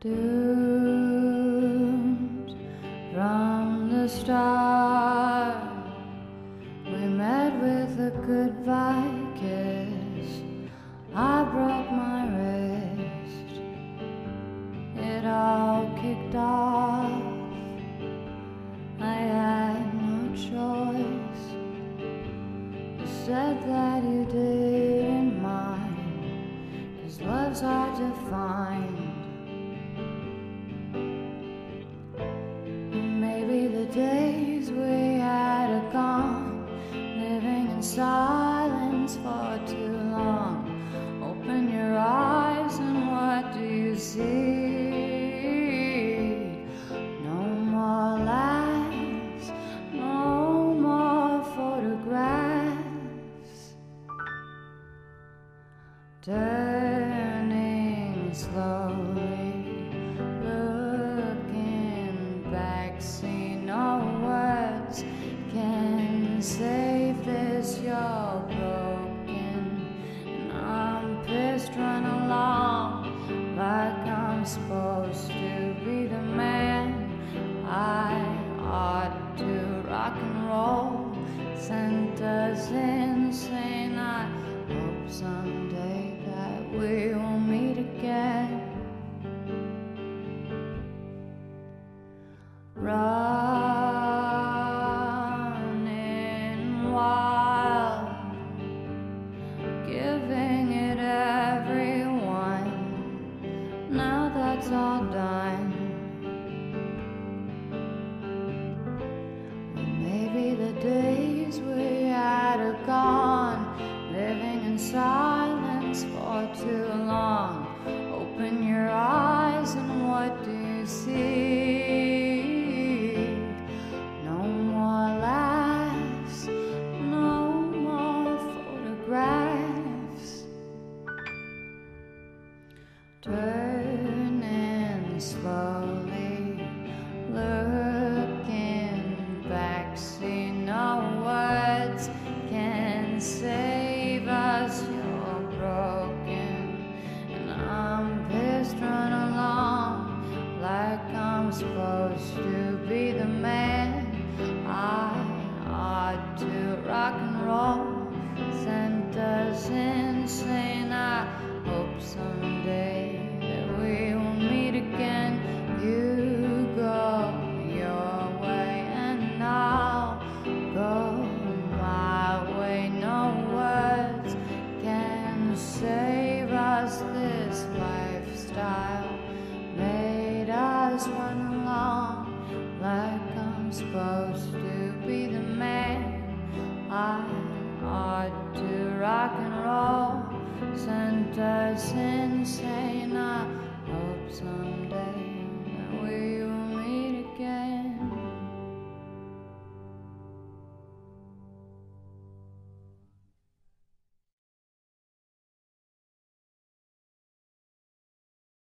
doomed from the start. We met with a goodbye kiss. I broke my wrist. It all kicked off. I had no choice. You said that you didn't too long. Open your eyes, and what do you see? No more laughs, no more photographs. Turning supposed to be the man. I ought to rock and roll, sent us insane. I hope someday that we will That's all done. Well, maybe the days we had are gone, living in silence for too long. Open your eyes, and what do you see? No more laughs, no more photographs. I hope someday that we will meet again. You go your way, and I'll go my way. No words can save us. This lifestyle made us run along like I'm supposed to be the man I ought to and that's insane. I hope someday.